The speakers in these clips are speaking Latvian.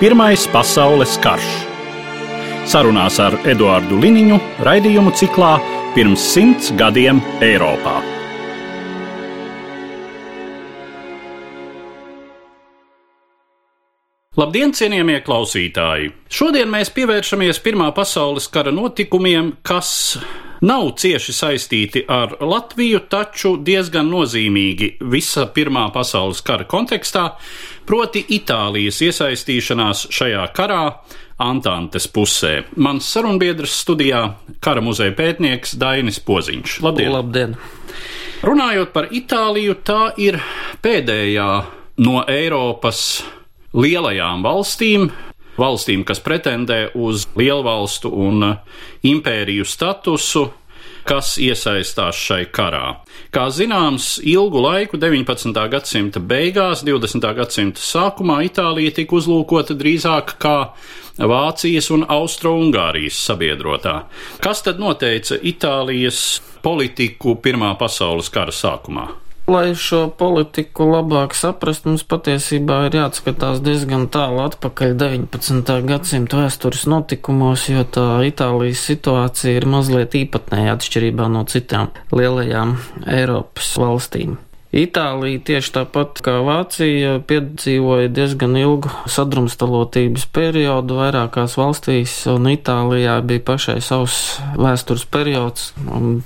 Pirmais pasaules karš. Sarunās ar Eduāru Liniņu raidījumu ciklā Pirms simts gadiem Eiropā. Labdien, cienījamie klausītāji! Šodien mēs pievēršamies Pirmā pasaules kara notikumiem, kas nav cieši saistīti ar Latviju, taču diezgan nozīmīgi visa Pirmā pasaules kara kontekstā, proti Itālijas iesaistīšanās šajā karā Antantes pusē. Mans sarunbiedrs studijā - kara muzeja pētnieks Dainis Poziņš. Labdien! Labdien. Runājot par Itāliju, tā ir pēdējā no Eiropas lielajām valstīm, valstīm, kas pretendē uz lielvalstu un impēriju statusu, kas iesaistās šai karā. Kā zināms, ilgu laiku, 19. gadsimta beigās, 20. gadsimta sākumā, Itālija tika uzlūkota drīzāk kā Vācijas un Austro-Ungārijas sabiedrotā. Kas tad noteica Itālijas politiku Pirmā pasaules kara sākumā? Lai šo politiku labāk saprastu, mums patiesībā ir jāatskatās diezgan tālu atpakaļ 19. gadsimta vēstures notikumos, jo tā Itālijas situācija ir mazliet īpatnēja atšķirībā no citām lielajām Eiropas valstīm. Itālija tieši tāpat kā Vācija piedzīvoja diezgan ilgu sadrumstalotības periodu vairākās valstīs, un Itālijā bija pašai savs vēstures periods,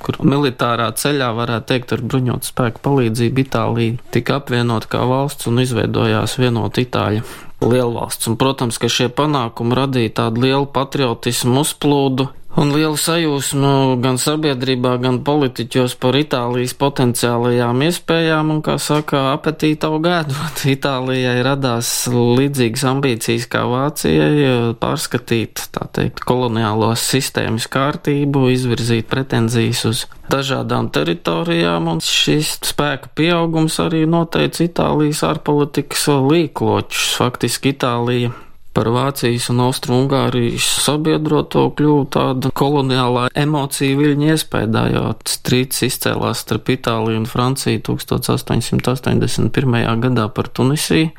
kur militārā ceļā, varētu teikt, ar bruņotu spēku palīdzību Itālija tika apvienot kā valsts un izveidojās vienot Itāļu lielvalsts. Un, protams, ka šie panākumi radīja tādu lielu patriotismu uzplūdu un liela sajūsma gan sabiedrībā, gan politiķos par Itālijas potenciālajām iespējām, un, kā saka, apetīta aug ēdot. Itālijai radās līdzīgas ambīcijas kā Vācijai pārskatīt, tā teikt, koloniālos sistēmas kārtību, izvirzīt pretenzijas uz dažādām teritorijām, un šis spēka pieaugums arī noteica Itālijas ārpolitikas līkločus. Faktiski Itālija par Vācijas un Austru-Ungārijas sabiedroto kļuva tāda koloniālā emocija viļņa iespējā, jo strīds izcēlās starp Itāliju un Franciju 1881. gadā par Tunisiju.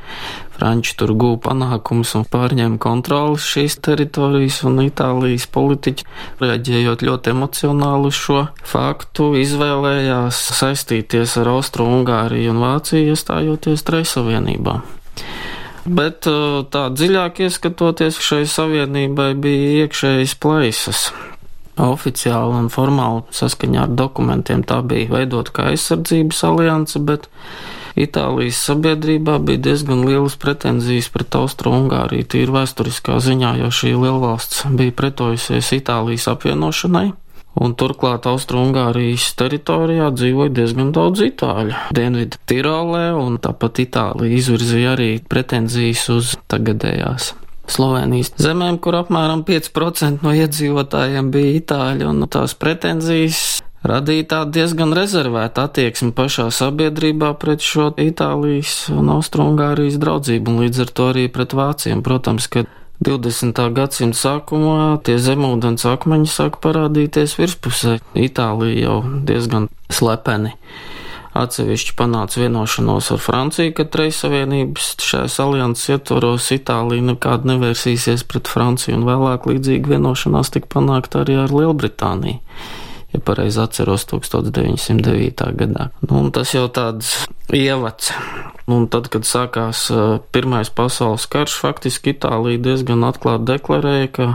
Franči tur guva panākumus un pārņēma kontroli šīs teritorijas, un Itālijas politiķi, reaģējot ļoti emocionāli uz šo faktu, izvēlējās saistīties ar Austru-Ungāriju un Vāciju, iestājoties Trejsavienībā. Bet uh, tā dziļāk ieskatoties, šai savienībai bija iekšējas plaisas. Oficiāli un formāli saskaņā ar dokumentiem tā bija veidot kā aizsardzības alianse, bet Itālijas sabiedrībā bija diezgan lielas pretenzijas pret Austro-Ungāriju tīri vēsturiskā ziņā, jo šī lielvalsts bija pretojusies Itālijas apvienošanai. Un turklāt Austrumgārijas teritorijā dzīvoja diezgan daudz itāļu. Dienvidu Tirolē un tāpat Itālija izvirzīja arī pretenzijas uz tagadējās Slovenijas zemēm, kur apmēram 5% no iedzīvotājiem bija itāļi, un tās pretenzijas radīja tādu diezgan rezervētu attieksmi pašā sabiedrībā pret šo Itālijas un Austrumgārijas draudzību, un līdz ar to arī pret Vācijiem. Protams, ka 20. gadsimta sākumā tie zemūdens akmeņi sāk parādīties virspusē. Itālija jau diezgan slepeni. Atsevišķi panāca vienošanos ar Franciju, ka Trejas Savienības šajās alianses ietvaros Itālija nekād nevērsīsies pret Franciju, un vēlāk līdzīga vienošanās tika panākta arī ar Lielbritāniju ja pareizi atceros, 1909. gadā. Nu, tas jau tāds ievads. Un tad, kad sākās Pirmais pasaules karš, faktiski Itālija diezgan atklāti deklarēja, ka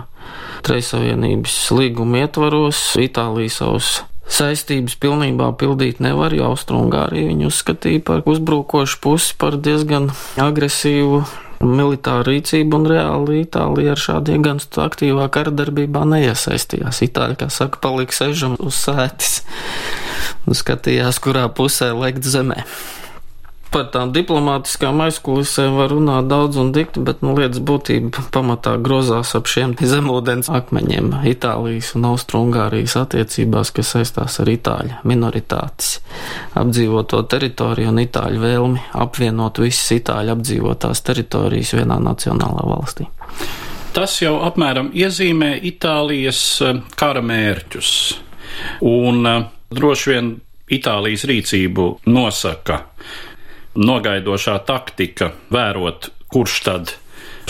Trejsavienības līguma ietvaros Itālija savus saistības pilnībā pildīt nevar, jo Austrungārija viņu uzskatīja par uzbrukošu pusi, par diezgan agresīvu militāra rīcība un reāli Itālija ar šādiem gan aktīvā kara darbībā neiesaistījās. Itāļi, kā saka, palika sežam uz sētis un skatījās, kurā pusē lekt zemē. Par tām diplomātiskām aizkulisēm var runāt daudz un dikti, bet nu, lietas būtība pamatā grozās ap šiem zemūdens akmeņiem Itālijas un Austrungārijas attiecībās, kas saistās ar Itāļu minoritātes apdzīvoto teritoriju un Itāļu vēlmi apvienot visas Itāļu apdzīvotās teritorijas vienā nacionālā valstī. Tas jau apmēram iezīmē Itālijas eh, kara mērķus. Un eh, droši vien Itālijas rīcību nosaka nogaidošā taktika, vērot, kurš tad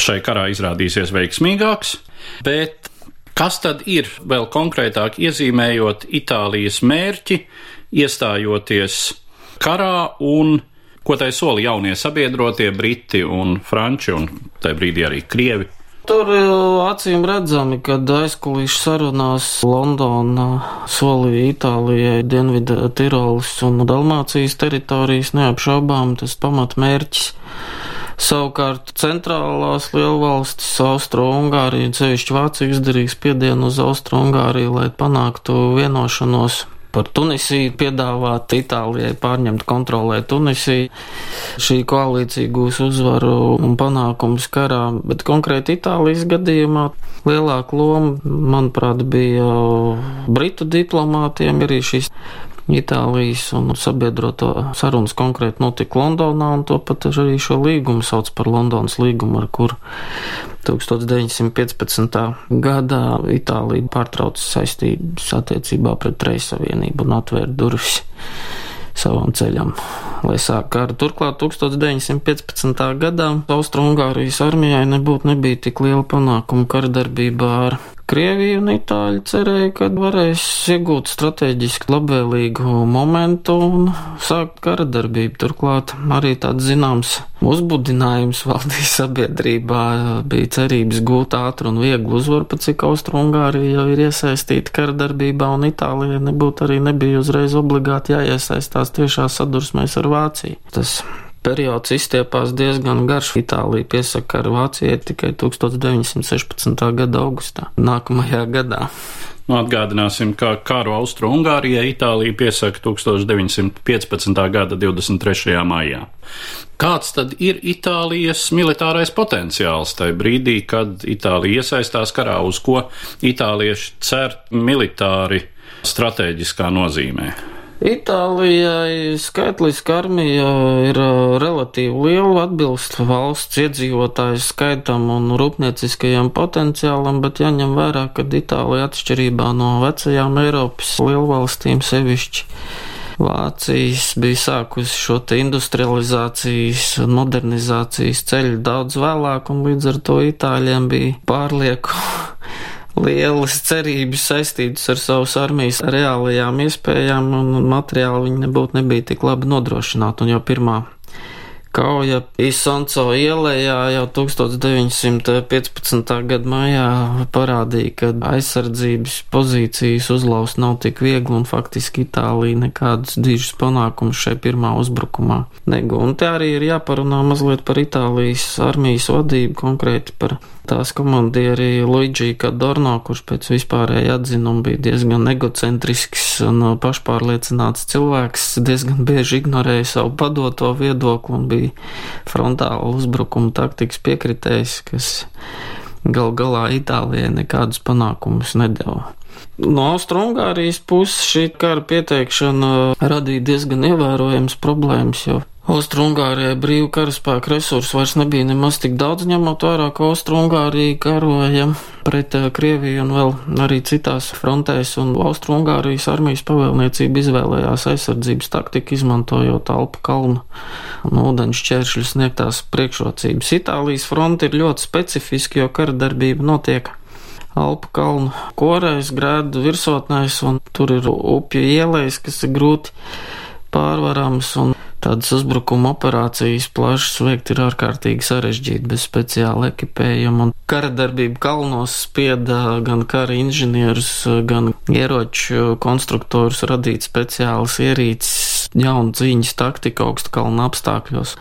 šai karā izrādīsies veiksmīgāks, bet kas tad ir vēl konkrētāk iezīmējot Itālijas mērķi, iestājoties karā un ko tai soli jaunie sabiedrotie Briti un Franči un tajā brīdī arī Krievi? Tur acīm redzami, kad aizkulīšu sarunās Londona solīja Itālijai Dienvidu Tirolas un Dalmācijas teritorijas neapšaubām tas pamatmērķis. Savukārt centrālās lielvalstis Austro-Ungārija, cevišķi Vācija izdarīja spiedienu uz Austro-Ungāriju, lai panāktu vienošanos par Tunisiju piedāvāt Itālijai pārņemt kontrolē Tunisiju. Šī koalīcija gūs uzvaru un panākums karā, bet konkrēti Itālijas gadījumā lielāka loma, manuprāt, bija Britu diplomātiem, arī šīs Itālijas un sabiedroto sarunas konkrēti notika Londonā, un to pat arī šo līgumu sauc par Londonas līgumu, ar kuru 1915. gadā Itālija pārtrauca saistības attiecībā pret Reisavienību un atvēra durvis savam ceļam, lai sāk karu. Turklāt 1915. gadā Austro-Ungārijas armijai nebūtu nebija tik liela panākuma karadarbībā ar Krievija un Itāļi cerēja, ka varēs iegūt strateģiski labvēlīgu momentu un sākt kara darbību. Turklāt arī tāds zināms uzbudinājums valdīja sabiedrībā. Bija cerības gūt ātru un vieglu uzvaru, pat cik Austrungārija jau ir iesaistīta kara darbībā un Itālijai nebūtu arī nebija uzreiz obligāti jāiesaistās tiešā sadursmēs ar Vāciju. Tas periods izstiepās diezgan garš. Itālija piesaka ar Vācijai tikai 1916. gada augustā, nākamajā gadā. Nu, atgādināsim, ka karu Austro-Ungārijai Itālija piesaka 1915. gada 23. maijā. Kāds tad ir Itālijas militārais potenciāls tajā brīdī, kad Itālija iesaistās karā, uz ko itālieši cer militāri strateģiskā nozīmē? Itālijai skaitliska armija ir relatīvi liela, atbilst valsts iedzīvotāju skaitam un rūpnieciskajam potenciālam, bet jāņem vērā, ka Itālija atšķirībā no vecajām Eiropas lielvalstīm sevišķi. Vācijas bija sākusi šo industrializācijas un modernizācijas ceļu daudz vēlāk, un līdz ar to Itāļiem bija pārlieku lielas cerības saistītas ar savas armijas reālajām iespējām, un materiāli viņi nebūtu nebija tik labi nodrošināti. Un jau pirmā kauja Isonco ielējā jau 1915. gada maijā parādīja, ka aizsardzības pozīcijas uzlaust nav tik viegli, un faktiski Itālija nekādus dižus panākumus šai pirmā uzbrukumā negu. Un te arī ir jāparunā mazliet par Itālijas armijas vadību, konkrēti par tās komandieri Luigi Kadorno, kurš pēc vispārēja atzinuma bija diezgan egocentrisks un pašpārliecināts cilvēks, diezgan bieži ignorēja savu padoto viedokli un bija frontāla uzbrukuma taktikas piekritējs, kas gal galā Itālijai nekādus panākumus nedeva. No Austrumgārijas puses šī kara pieteikšana radīja diezgan ievērojams problēmas, jo Austrungārijai brīvu karaspēku resursu vairs nebija nemaz tik daudz, ņemot vērā, ka Austrungārija karoja pret uh, Krieviju un vēl arī citās frontēs, un Austrungārijas armijas pavēlniecība izvēlējās aizsardzības taktiku, izmantojot Alpu kalnu un ūdeņu šķēršļu sniegtās priekšrocības. Itālijas fronte ir ļoti specifiska, jo kara darbība notiek Alpu kalnu korēs, grēdu virsotnēs, un tur ir upju ielējas, kas ir grūti pārvarams, un Tādas uzbrukuma operācijas plašas veikt ir ārkārtīgi sarežģīti bez speciāla ekipējuma, un kara darbība kalnos spieda gan kara inženierus, gan ieroču konstruktorus radīt speciālas ierīces, jaunu cīņas taktiku augstu kalnu apstākļos.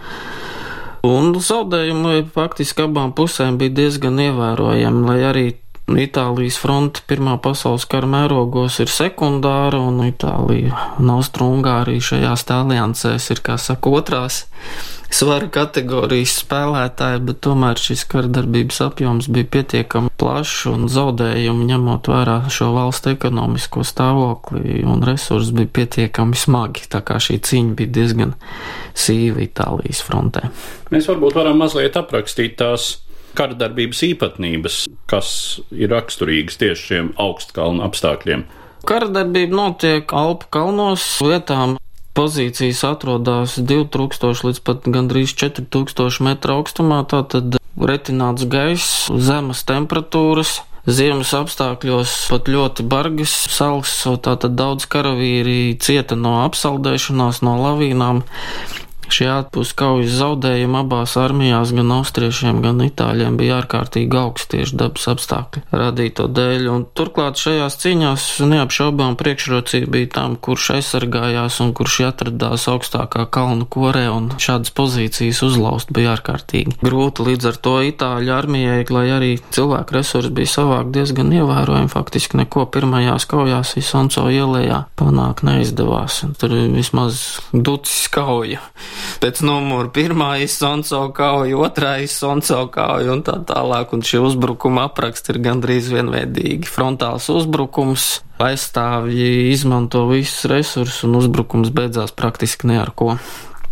Un zaudējumi faktiski abām pusēm bija diezgan ievērojami, lai arī Itālijas fronte Pirmā pasaules kara mērogos ir sekundāra, un Itālija un Austrumgārija šajās aliansēs ir, kā saka, otrās svara kategorijas spēlētāji, bet tomēr šis kardarbības apjoms bija pietiekami plašs un zaudējumi ņemot vērā šo valstu ekonomisko stāvokli un resursus bija pietiekami smagi, tā kā šī cīņa bija diezgan sīva Itālijas frontē. Mēs varbūt varam mazliet aprakstīt tās kardarbības īpatnības, kas ir raksturīgas tieši šiem augstkalnu apstākļiem. Karadarbība notiek Alpu kalnos, vietām pozīcijas atrodas 2000 līdz pat gandrīz 4000 metru augstumā, tātad retināts gaiss, zemes temperatūras. Ziemas apstākļos pat ļoti bargas salas, tātad daudz karavīri cieta no apsaldēšanās, no lavīnām. Šie ārpus kaujas zaudējumi abās armijās, gan austriešiem, gan itāļiem, bija ārkārtīgi augsti tieši dabas apstākļu radīto dēļ. Un turklāt šajās cīņās neapšaubām priekšrocība bija tam, kurš aizsargājās un kurš atradās augstākā kalnu korē, un šādas pozīcijas uzlaust bija ārkārtīgi grūti. Līdz ar to itāļu armijai, lai arī cilvēku resursi bija savākt diezgan ievērojami, faktiski neko pirmajās kaujās Isonco ielējā panākt neizdevās. Tur vismaz ducis kauja pēc numura pirmā izsonco kauja, otrā izsonco kauja un tā tālāk, un šie uzbrukuma apraksti ir gandrīz vienveidīgi. Frontāls uzbrukums, aizstāvji izmanto visus resursus, un uzbrukums beidzās praktiski ne ar ko.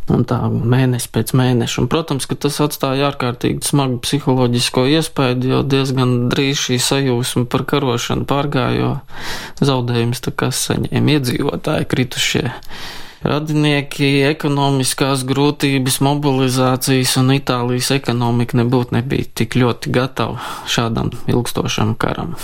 Un tā mēnesis pēc mēneša. Un, protams, ka tas atstāja ārkārtīgi smagu psiholoģisko iespēju, jo diezgan drīz šī sajūsma par karošanu pārgāja, jo zaudējums tā kā saņēma iedzīvotāji kritušie radinieki, ekonomiskās grūtības, mobilizācijas un Itālijas ekonomika nebūtu nebija tik ļoti gatava šādam ilgstošam karam.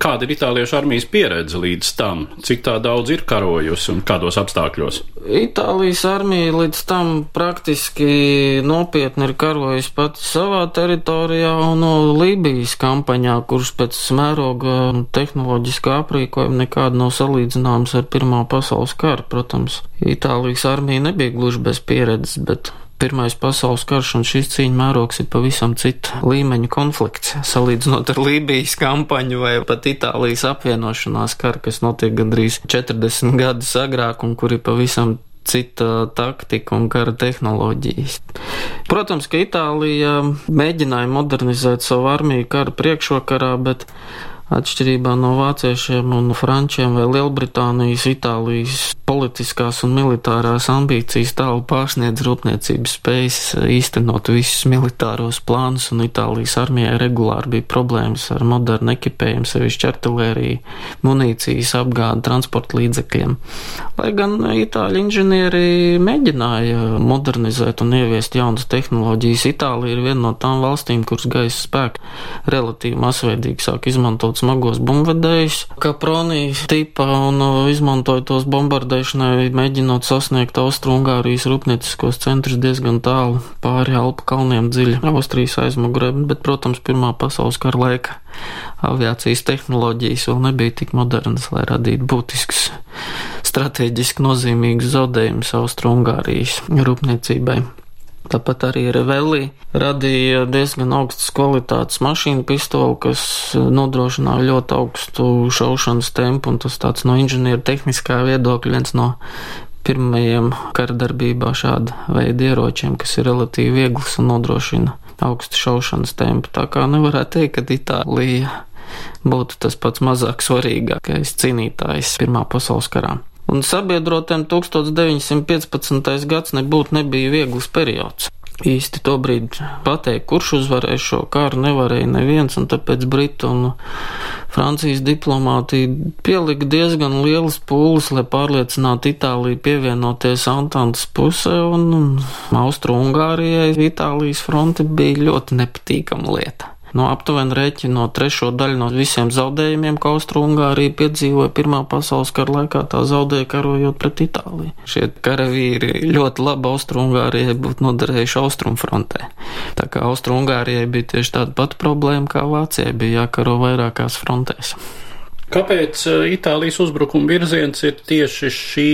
Kāda ir itāliešu armijas pieredze līdz tam, cik tā daudz ir karojusi un kādos apstākļos? Itālijas armija līdz tam praktiski nopietni ir karojusi pati savā teritorijā un no Lībijas kampaņā, kurš pēc mēroga un tehnoloģiskā aprīkojuma nekāda nav salīdzināms ar Pirmā pasaules karu. Protams, Itālijas armija nebija gluži bez pieredzes, bet Pirmais pasaules karš un šis cīņa mērogs ir pavisam cita līmeņa konflikts, salīdzinot ar Lībijas kampaņu vai pat Itālijas apvienošanās karu, kas notiek gandrīz 40 gadus agrāk un kur ir pavisam cita taktika un kara tehnoloģijas. Protams, ka Itālija mēģināja modernizēt savu armiju kara priekšvakarā, bet Atšķirībā no vāciešiem un frančiem vai Lielbritānijas, Itālijas politiskās un militārās ambīcijas tālu pārsniedz rūpniecības spējas īstenot visus militāros plānus, un Itālijas armijai regulāri bija problēmas ar modernu ekipējumu, sevišķi artilēriju, munīcijas apgādi, transporta līdzekļiem. Lai gan itāļu inženieri mēģināja modernizēt un ieviest jaunas tehnoloģijas, Itālija ir viena no tām valstīm, kuras gaisa spēku relatīvi masveidīgi sāk izmantot smagos bumbvedējus, Kapronī tipa un uh, izmantoja tos bombardēšanai, mēģinot sasniegt Austrungārijas rūpnieciskos centrus diezgan tālu pāri Alpu kalniem dziļi Austrijas aizmugurē, bet, protams, Pirmā pasaules kara laika aviācijas tehnoloģijas vēl nebija tik modernas, lai radītu būtisks strateģiski nozīmīgus zaudējumus Austrungārijas rūpniecībai. Tāpat arī Revelī radīja diezgan augstas kvalitātes mašīnu pistoli, kas nodrošināja ļoti augstu šaušanas tempu, un tas tāds no inženieru tehniskā viedokļa viens no pirmajiem kara darbībā šāda veida ieročiem, kas ir relatīvi viegls un nodrošina augstu šaušanas tempu. Tā kā nevarētu teikt, ka Itālija būtu tas pats mazāk svarīgākais cīnītājs Pirmā pasaules karā. Un sabiedrotiem 1915. gads nebūtu nebija viegls periods. Īsti to brīdi pateikt, kurš uzvarēs šo kāru, nevarēja neviens, un tāpēc Britu un Francijas diplomāti pielika diezgan lielas pūles, lai pārliecinātu Itāliju pievienoties Antantas pusē, un Austru-Ungārijai Itālijas fronte bija ļoti nepatīkama lieta. No aptuveni rēķina no trešo daļu no visiem zaudējumiem, ko Austrumgārija piedzīvoja Pirmā pasaules kara laikā, tā zaudēja karojot pret Itāliju. Šie karavīri ļoti labi Austrumgārijai būtu noderējuši Austrumfrontē. Tā kā Austrumgārijai bija tieši tāda pati problēma kā Vācijai, bija jākaro vairākās frontēs. Kāpēc eh, Itālijas uzbrukuma virziens ir tieši šī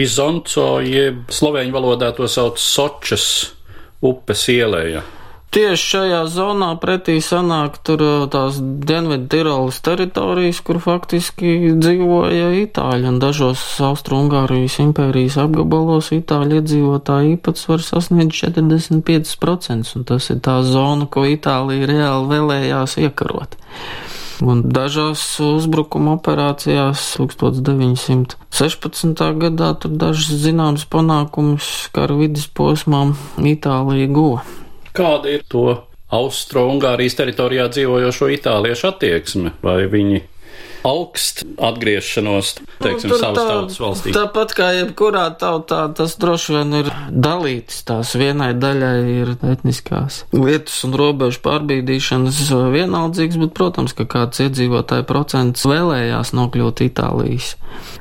izonco, jeb slovēņu valodā to sauc Sočas upes ielēja? Tieši šajā zonā pretī sanāk tur tās Dienvidu Tirolas teritorijas, kur faktiski dzīvoja itāļi, un dažos Austru-Ungārijas impērijas apgabalos itāļu iedzīvotāju īpatsvars sasniedz 45%, un tas ir tā zona, ko Itālija reāli vēlējās iekarot. Un dažās uzbrukuma operācijās 1916. gadā tur dažas zināmas panākumus kara vidas posmām Itālija guva. Kāda ir to Austro-Ungārijas teritorijā dzīvojošo itāliešu attieksme? Vai viņi augst atgriešanos, teiksim, nu, savas tā, tautas valstī. Tāpat kā jebkurā tautā, tas droši vien ir dalīts. Tās vienai daļai ir etniskās lietas un robežu pārbīdīšanas vienaldzīgs, bet, protams, ka kāds iedzīvotāju procents vēlējās nokļūt Itālijas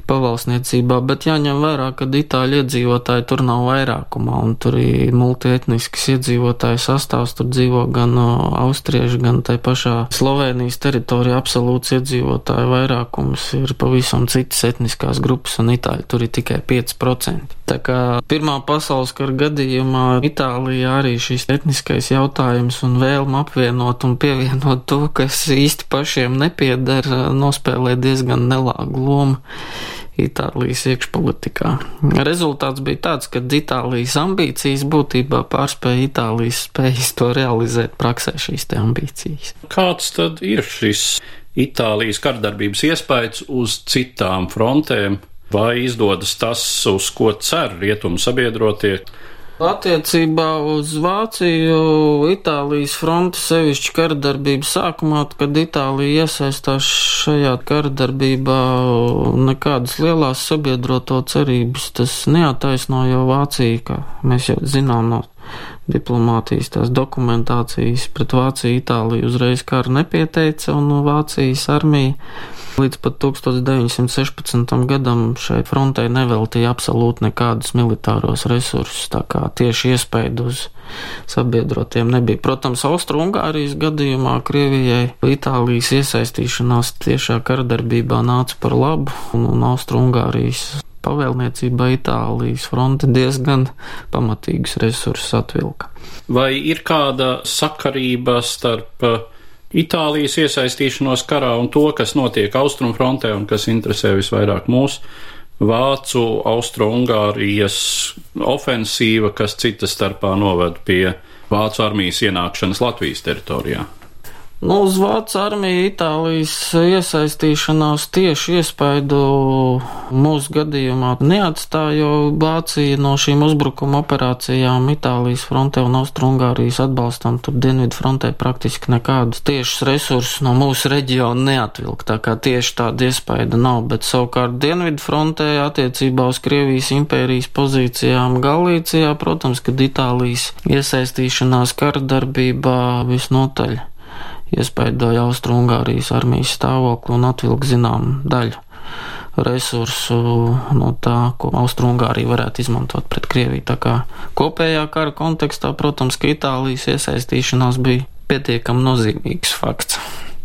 pavalsniecībā, bet jāņem vērā, ka itāļu iedzīvotāji tur nav vairākumā, un tur ir multietnisks iedzīvotāju sastāvs, tur dzīvo gan austrieši, gan tai pašā Slovenijas teritorijā absolūts iedzīvotāju vairākums ir pavisam citas etniskās grupas, un itāļi tur ir tikai 5%. Tā kā Pirmā pasaules kara gadījumā Itālijā arī šis etniskais jautājums un vēlme apvienot un pievienot to, kas īsti pašiem nepieder, nospēlē diezgan nelāgu lomu. Itālijas iekšpolitikā. Rezultāts bija tāds, ka Itālijas ambīcijas būtībā pārspēja Itālijas spējas to realizēt praksē šīs ambīcijas. Kāds tad ir šis Itālijas kardarbības iespējas uz citām frontēm? Vai izdodas tas, uz ko cer rietumu sabiedrotie? Attiecībā uz Vāciju, Itālijas fronte sevišķi karadarbības sākumā, kad Itālija iesaistās šajā karadarbībā, nekādas lielās sabiedroto cerības tas neataisno, jo Vācija, kā mēs jau zinām no diplomātijas tās dokumentācijas pret Vāciju, Itāliju uzreiz karu nepieteica, un Vācijas armija līdz pat 1916. gadam šai frontei neveltīja absolūti nekādus militāros resursus, tā kā tieši iespēja uz sabiedrotiem nebija. Protams, Austro-Ungārijas gadījumā Krievijai Itālijas iesaistīšanās tiešā karadarbībā nāca par labu, un, un Austro-Ungārijas pavēlniecībā Itālijas fronte diezgan pamatīgus resursus atvilka. Vai ir kāda sakarība starp uh, Itālijas iesaistīšanos karā un to, kas notiek austrumfrontē un kas interesē visvairāk mūs? Vācu, Austro-Ungārijas ofensīva, kas cita starpā noved pie Vācu armijas ienākšanas Latvijas teritorijā. Nu, uz Vācu armiju Itālijas iesaistīšanās tieši iespaidu mūsu gadījumā neatstāja, jo Vācija no šīm uzbrukuma operācijām Itālijas frontē un Austrungārijas atbalstam. Tur Dienvidu frontē praktiski nekādus tiešus resursus no mūsu reģiona neatvilk, tā kā tieši tāda iespaida nav, bet savukārt Dienvidu frontē attiecībā uz Krievijas impērijas pozīcijām Galīcijā, protams, kad Itālijas iesaistīšanās kara darbībā visnotaļ iespaidoja Austrungārijas armijas stāvokli un atvilk zinām daļu resursu no tā, ko Austrungārija varētu izmantot pret Krieviju. Tā kā kopējā kara kontekstā, protams, ka Itālijas iesaistīšanās bija pietiekami nozīmīgs fakts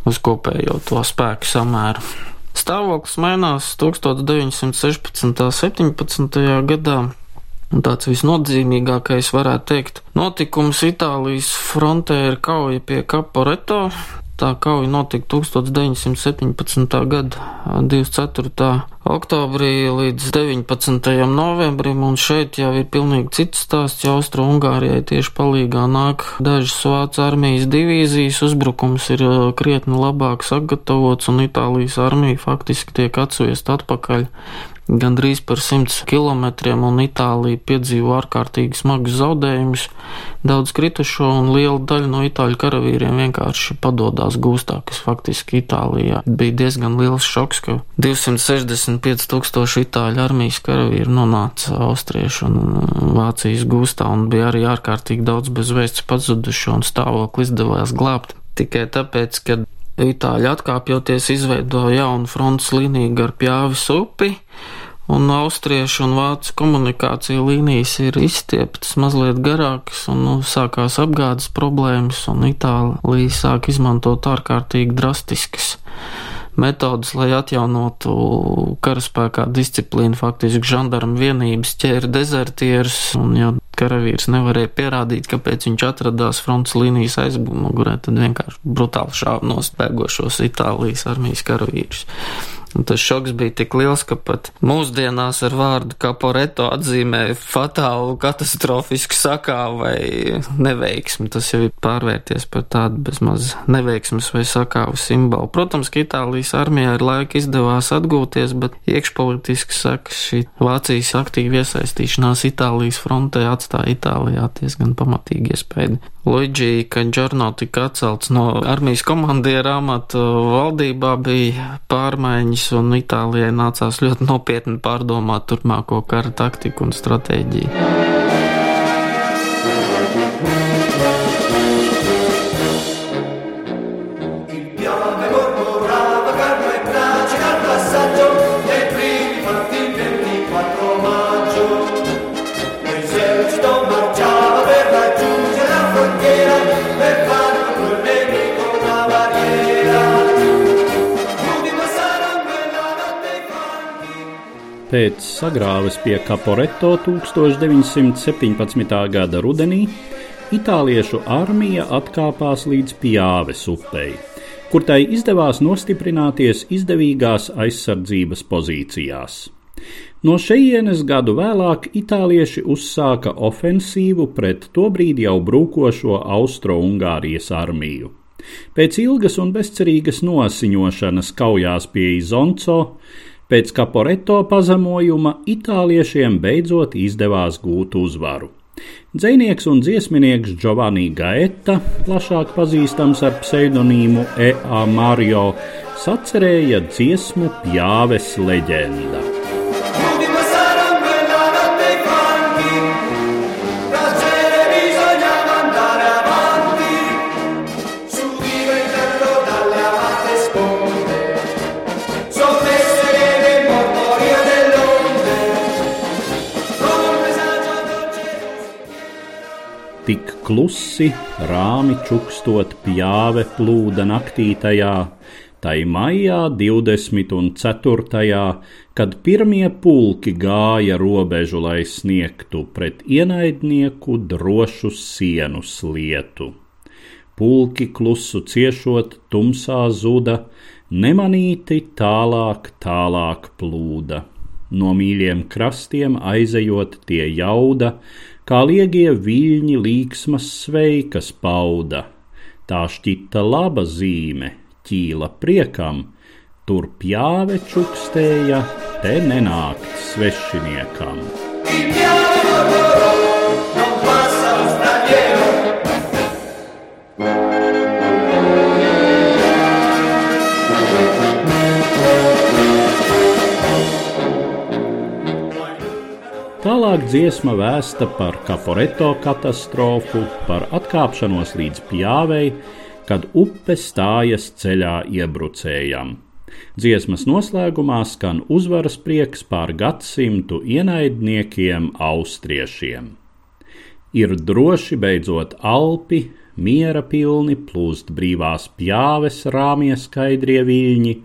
uz kopējo to spēku samēru. Stāvoklis mainās 1916. un 17. gadā. Un tāds visnodzīmīgākais, varētu teikt, notikums Itālijas frontē ir kauja pie Kaporeto. Tā kauja notika 1917. gada 24. oktobrī līdz 19. novembrim, un šeit jau ir pilnīgi cits stāsts, jo Austro-Ungārijai tieši palīgā nāk dažas Vācu armijas divīzijas, uzbrukums ir krietni labāk sagatavots, un Itālijas armija faktiski tiek atsviest atpakaļ gandrīz par 100 km, un Itālija piedzīvo ārkārtīgi smagus zaudējumus. Daudz kritušo un liela daļa no itāļu karavīriem vienkārši padodās gūstā, kas faktiski Itālijā bija diezgan liels šoks, ka 265 tūkstoši itāļu armijas karavīri nonāca austriešu un Vācijas gūstā, un bija arī ārkārtīgi daudz bezvēsts pazudušo un stāvokli izdevās glābt. Tikai tāpēc, ka Itāļi atkāpjoties izveidoja jaunu frontes līniju gar Pjāvis upi, un austriešu un vācu komunikācija līnijas ir izstieptas mazliet garākas, un nu, sākās apgādes problēmas, un Itālija sāk izmantot ārkārtīgi drastiskas metodas, lai atjaunotu karaspēkā disciplīnu. Faktiski žandarmu vienības ķēra dezertierus, un jau karavīrs nevarēja pierādīt, kāpēc viņš atradās frontes līnijas aizmugurē, tad vienkārši brutāli šāva nospēgošos Itālijas armijas karavīrus. Un tas šoks bija tik liels, ka pat mūsdienās ar vārdu kaporeto atzīmē fatālu katastrofisku sakāvu vai neveiksmi. Tas jau ir pārvērties par tādu bezmaz neveiksmes vai sakāvu simbolu. Protams, ka Itālijas armijā ir laika izdevās atgūties, bet iekšpolitiski saka šī Vācijas aktīva iesaistīšanās Itālijas frontē atstāja Itālijā diezgan pamatīgi iespēju. Luigi Kanģorno tika atcelts no armijas komandiera amata valdībā bija pārmaiņas un Itālijai nācās ļoti nopietni pārdomāt turpmāko kara taktiku un stratēģiju. Pēc sagrāves pie Caporetto 1917. gada rudenī itāliešu armija atkāpās līdz Pjāves upei, kur tai izdevās nostiprināties izdevīgās aizsardzības pozīcijās. No šejienes gadu vēlāk itālieši uzsāka ofensīvu pret tobrīd jau brūkošo Austro-Ungārijas armiju. Pēc ilgas un bezcerīgas nosiņošanas kaujās pie Izonco, Pēc Kaporeto pazemojuma itāliešiem beidzot izdevās gūt uzvaru. Dzēnieks un dziesminieks Giovanni Gaeta, plašāk pazīstams ar pseidonīmu E.A. Mario, sacerēja dziesmu Pjāves leģenda. Klusi, rāmi čukstot pjāve plūda naktītajā, tai maijā 24. kad pirmie pulki gāja robežu, lai sniegtu pret ienaidnieku drošu sienu slietu. Pulki klusu ciešot, tumsā zuda, nemanīti tālāk, tālāk plūda. No mīļiem krastiem aizejot tie jauda, kā liegie viļņi līksmas sveikas pauda. Tā šķita laba zīme, ķīla priekam, tur pjāve čukstēja, te nenākt svešiniekam. Tālāk dziesma vēsta par kaporeto katastrofu, par atkāpšanos līdz pjāvei, kad upe stājas ceļā iebrucējam. Dziesmas noslēgumā skan uzvaras prieks pār gadsimtu ienaidniekiem austriešiem. Ir droši beidzot Alpi, miera pilni, plūst brīvās pjāves, rāmie skaidrie viļņi,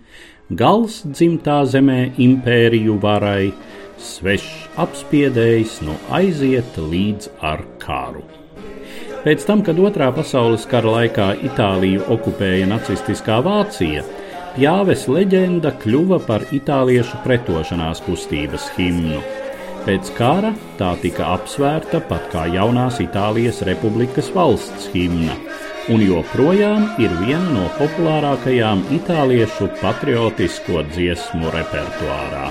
gals dzimtā zemē impēriju varai, svešs apspiedējs nu aiziet līdz ar kāru. Pēc tam, kad Otrā pasaules kara laikā Itāliju okupēja nacistiskā Vācija, Pjāves leģenda kļuva par itāliešu pretošanās kustības himnu. Pēc kara tā tika apsvērta pat kā jaunās Itālijas Republikas valsts himna, un joprojām ir viena no populārākajām itāliešu patriotisko dziesmu repertuārā.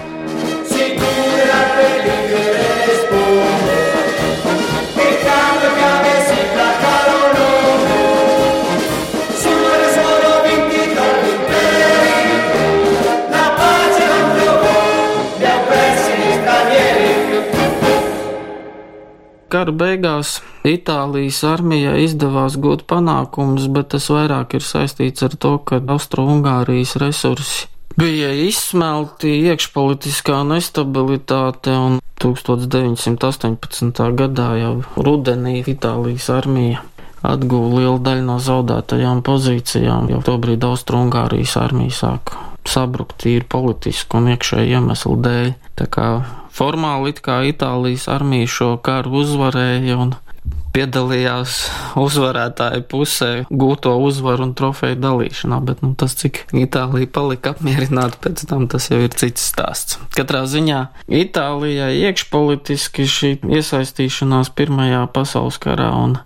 Kara beigās Itālijas armijai izdevās gūt panākumus, bet tas vairāk ir saistīts ar to, ka Austro-Ungārijas resursi bija izsmelti iekšpolitiskā nestabilitāte un 1918. gadā jau rudenī Itālijas armija atguva lielu daļu no zaudētajām pozīcijām, jo tobrīd Austrungārijas armija sāka sabrukt tīri politisku un iekšēju iemeslu dēļ. Tā kā formāli it kā Itālijas armija šo karu uzvarēja un piedalījās uzvarētāju pusē gūto uzvaru un trofeju dalīšanā, bet nu, tas, cik Itālija palika apmierināta pēc tam, tas jau ir cits stāsts. Katrā ziņā Itālijai iekšpolitiski šī iesaistīšanās Pirmajā pasaules karā un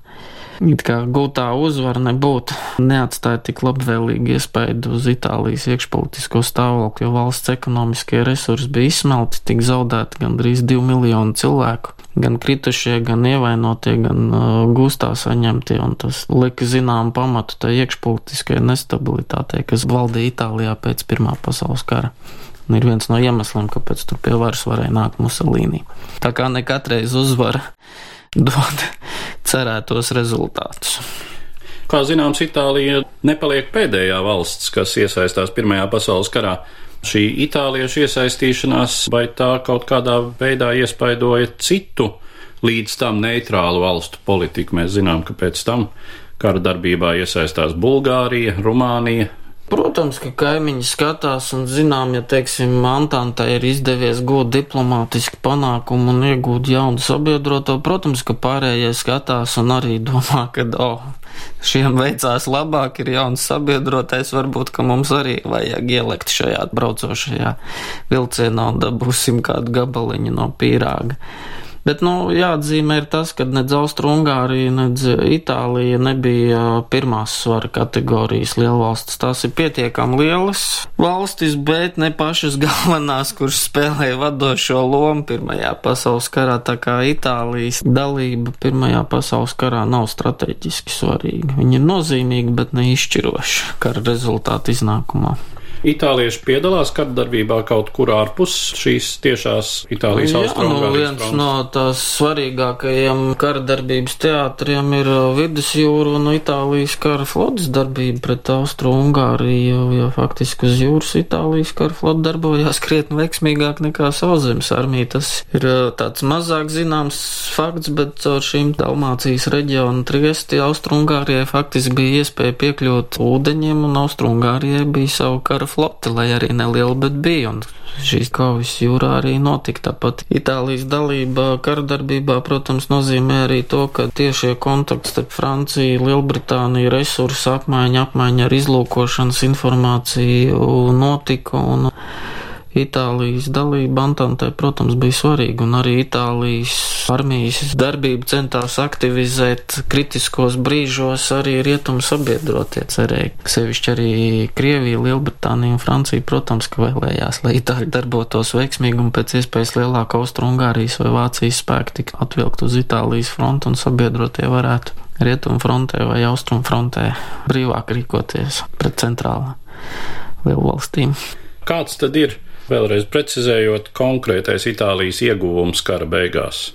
gūtā uzvara nebūtu neatstāja tik labvēlīgu iespēju uz Itālijas iekšpolitisko stāvokli, jo valsts ekonomiskie resursi bija izsmelti, tik zaudēti gandrīz divi miljoni cilvēku. Gan kritušie, gan ievainotie, gan uh, gūstā saņemtie, tas lika zinām pamatu tai iekšpolitiskajai nestabilitātei, kas valdīja Itālijā pēc Pirmā pasaules kara. Un ir viens no iemesliem, kāpēc tur pie varas varēja nākt Musolīni. Tā kā ne katreiz uzvara dod cerētos rezultātus. Kā zināms, Itālija nepaliek pēdējā valsts, kas iesaistās Pirmajā pasaules karā. Šī itāliešu iesaistīšanās vai tā kaut kādā veidā iespaidoja citu līdz tam neitrālu valstu politiku. Mēs zinām, ka pēc tam kara darbībā iesaistās Bulgārija, Rumānija, Protams, ka kaimiņi skatās un zinām, ja, teiksim, Antantai ir izdevies gūt diplomātisku panākumu un iegūt jaunu sabiedroto, protams, ka pārējie skatās un arī domā, ka, oh, šiem veicās labāk, ir jauns sabiedrotais, varbūt, ka mums arī vajag ielikt šajā braucošajā vilcienā un dabūsim kādu gabaliņu no pīrāga. Bet, nu, jāatzīmē ir tas, ka nedz Austrumgārija, nedz Itālija nebija pirmās svara kategorijas lielvalstis. Tās ir pietiekami lielas valstis, bet ne pašas galvenās, kuras spēlēja vadošo lomu Pirmajā pasaules karā. Tā kā Itālijas dalība Pirmajā pasaules karā nav strateģiski svarīga. Viņa ir nozīmīga, bet ne izšķiroša kara rezultātu iznākumā. Itālieši piedalās kardarbībā kaut kur ārpus šīs tiešās Itālijas austrumu. Nu, viens fronts. no tās svarīgākajiem kardarbības teātriem ir uh, vidusjūra un Itālijas kara flotas darbība pret Austru-Ungāriju, jo faktiski uz jūras Itālijas kara flota darbojās krietni veiksmīgāk nekā sauszemes armija. Tas ir uh, tāds mazāk zināms fakts, bet caur šīm Dalmācijas reģionu triesti Austru-Ungārijai faktiski bija iespēja piekļūt ūdeņiem un Austru-Ungārijai bija savu kara flote, lai arī neliela, bet bija. Un šīs kaujas jūrā arī notika. Tāpat Itālijas dalība karadarbībā, protams, nozīmē arī to, ka tiešie kontakti starp Franciju, Lielbritāniju, resursu apmaiņa, apmaiņa ar izlūkošanas informāciju notika. Un, Itālijas dalība Antantē, protams, bija svarīga, un arī Itālijas armijas darbība centās aktivizēt kritiskos brīžos arī rietumu sabiedrotie cerēja. Sevišķi arī Krievija, Lielbritānija un Francija, protams, ka vēlējās, lai Itāļi darbotos veiksmīgi un pēc iespējas lielāka Austru-Ungārijas vai Vācijas spēka tik atvilkt uz Itālijas frontu un sabiedrotie varētu rietumu frontē vai austrumu frontē brīvāk rīkoties pret centrālā lielu valstīm. Kāds tad ir Vēlreiz precizējot, konkrētais Itālijas ieguvums kara beigās.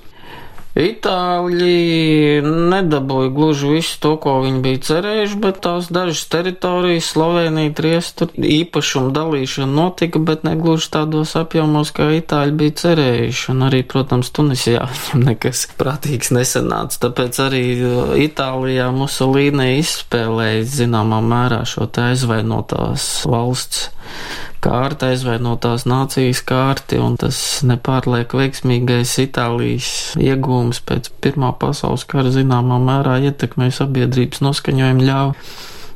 Itāļi nedabūja gluži visu to, ko viņi bija cerējuši, bet tās dažas teritorijas, Slovenija, Triesta, īpašuma dalīšana notika, bet ne gluži tādos apjomos, kā Itāļi bija cerējuši. Un arī, protams, Tunisijā viņam nekas prātīgs nesanāca. Tāpēc arī uh, Itālijā Musolīne izspēlēja zināmā mērā šo te aizvainotās valsts kārta aizvainotās nācijas kārti, un tas nepārliek veiksmīgais Itālijas iegūms pēc Pirmā pasaules kara zināmā mērā ietekmēja sabiedrības noskaņojumu ļauj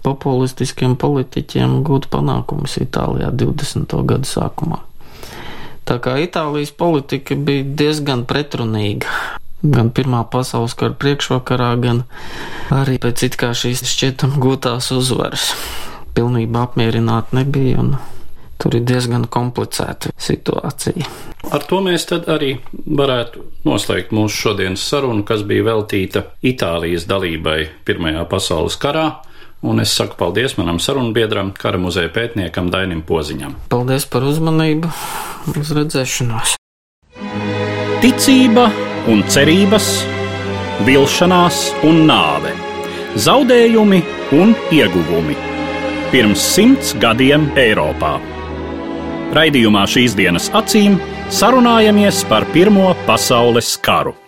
populistiskiem politiķiem gūt panākumus Itālijā 20. gadu sākumā. Tā kā Itālijas politika bija diezgan pretrunīga. Gan Pirmā pasaules kara priekšvakarā, gan arī pēc it kā šīs šķietam gūtās uzvaras. Pilnībā apmierināti nebija un Tur ir diezgan komplicēta situācija. Ar to mēs tad arī varētu noslēgt mūsu šodienas sarunu, kas bija veltīta Itālijas dalībai Pirmajā pasaules karā. Un es saku paldies manam sarunbiedram, kara muzeja pētniekam Dainim Poziņam. Paldies par uzmanību, uz redzēšanos. Ticība un cerības, vilšanās un nāve, zaudējumi un ieguvumi. Pirms simts gadiem Eiropā. Raidījumā šīs dienas acīm sarunājamies par Pirmo pasaules karu.